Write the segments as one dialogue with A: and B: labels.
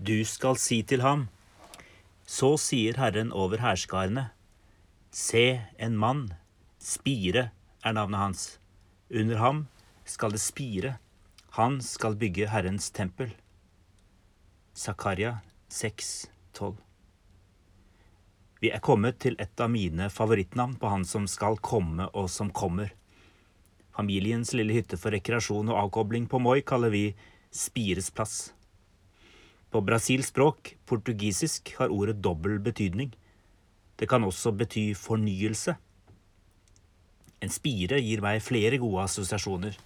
A: Du skal si til ham, så sier Herren over hærskarene, se en mann, Spire er navnet hans, under ham skal det spire, han skal bygge Herrens tempel. Zakaria 6, 12 Vi er kommet til et av mine favorittnavn på han som skal komme og som kommer. Familiens lille hytte for rekreasjon og avkobling på Moi kaller vi Spires plass. På brasilspråk, portugisisk, har ordet dobbel betydning. Det kan også bety fornyelse. En spire gir meg flere gode assosiasjoner.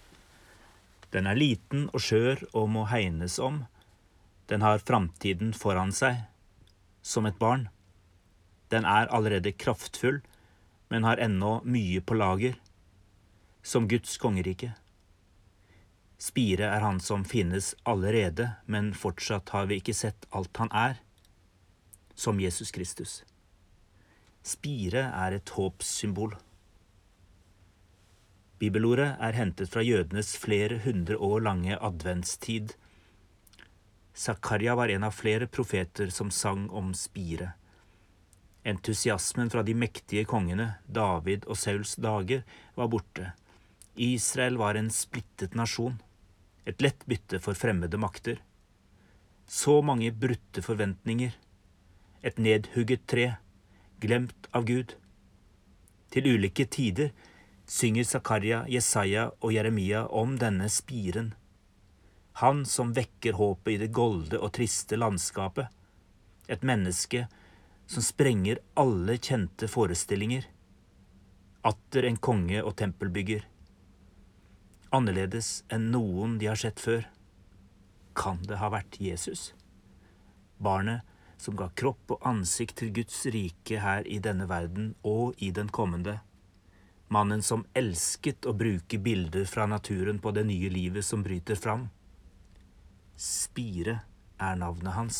A: Den er liten og skjør og må hegnes om. Den har framtiden foran seg, som et barn. Den er allerede kraftfull, men har ennå mye på lager, som Guds kongerike. Spire er han som finnes allerede, men fortsatt har vi ikke sett alt han er, som Jesus Kristus. Spire er et håpssymbol. Bibelordet er hentet fra jødenes flere hundre år lange adventstid. Zakaria var en av flere profeter som sang om spire. Entusiasmen fra de mektige kongene, David og Sauls dager, var borte. Israel var en splittet nasjon et lett bytte for fremmede makter. Så mange brutte forventninger, et nedhugget tre, glemt av Gud. Til ulike tider synger Zakaria, Jesaja og Jeremia om denne spiren. Han som vekker håpet i det golde og triste landskapet. Et menneske som sprenger alle kjente forestillinger. Atter en konge og tempelbygger annerledes enn noen de har sett før. Kan det ha vært Jesus? Barnet som ga kropp og ansikt til Guds rike her i denne verden og i den kommende. Mannen som elsket å bruke bilder fra naturen på det nye livet som bryter fram. Spire er navnet hans.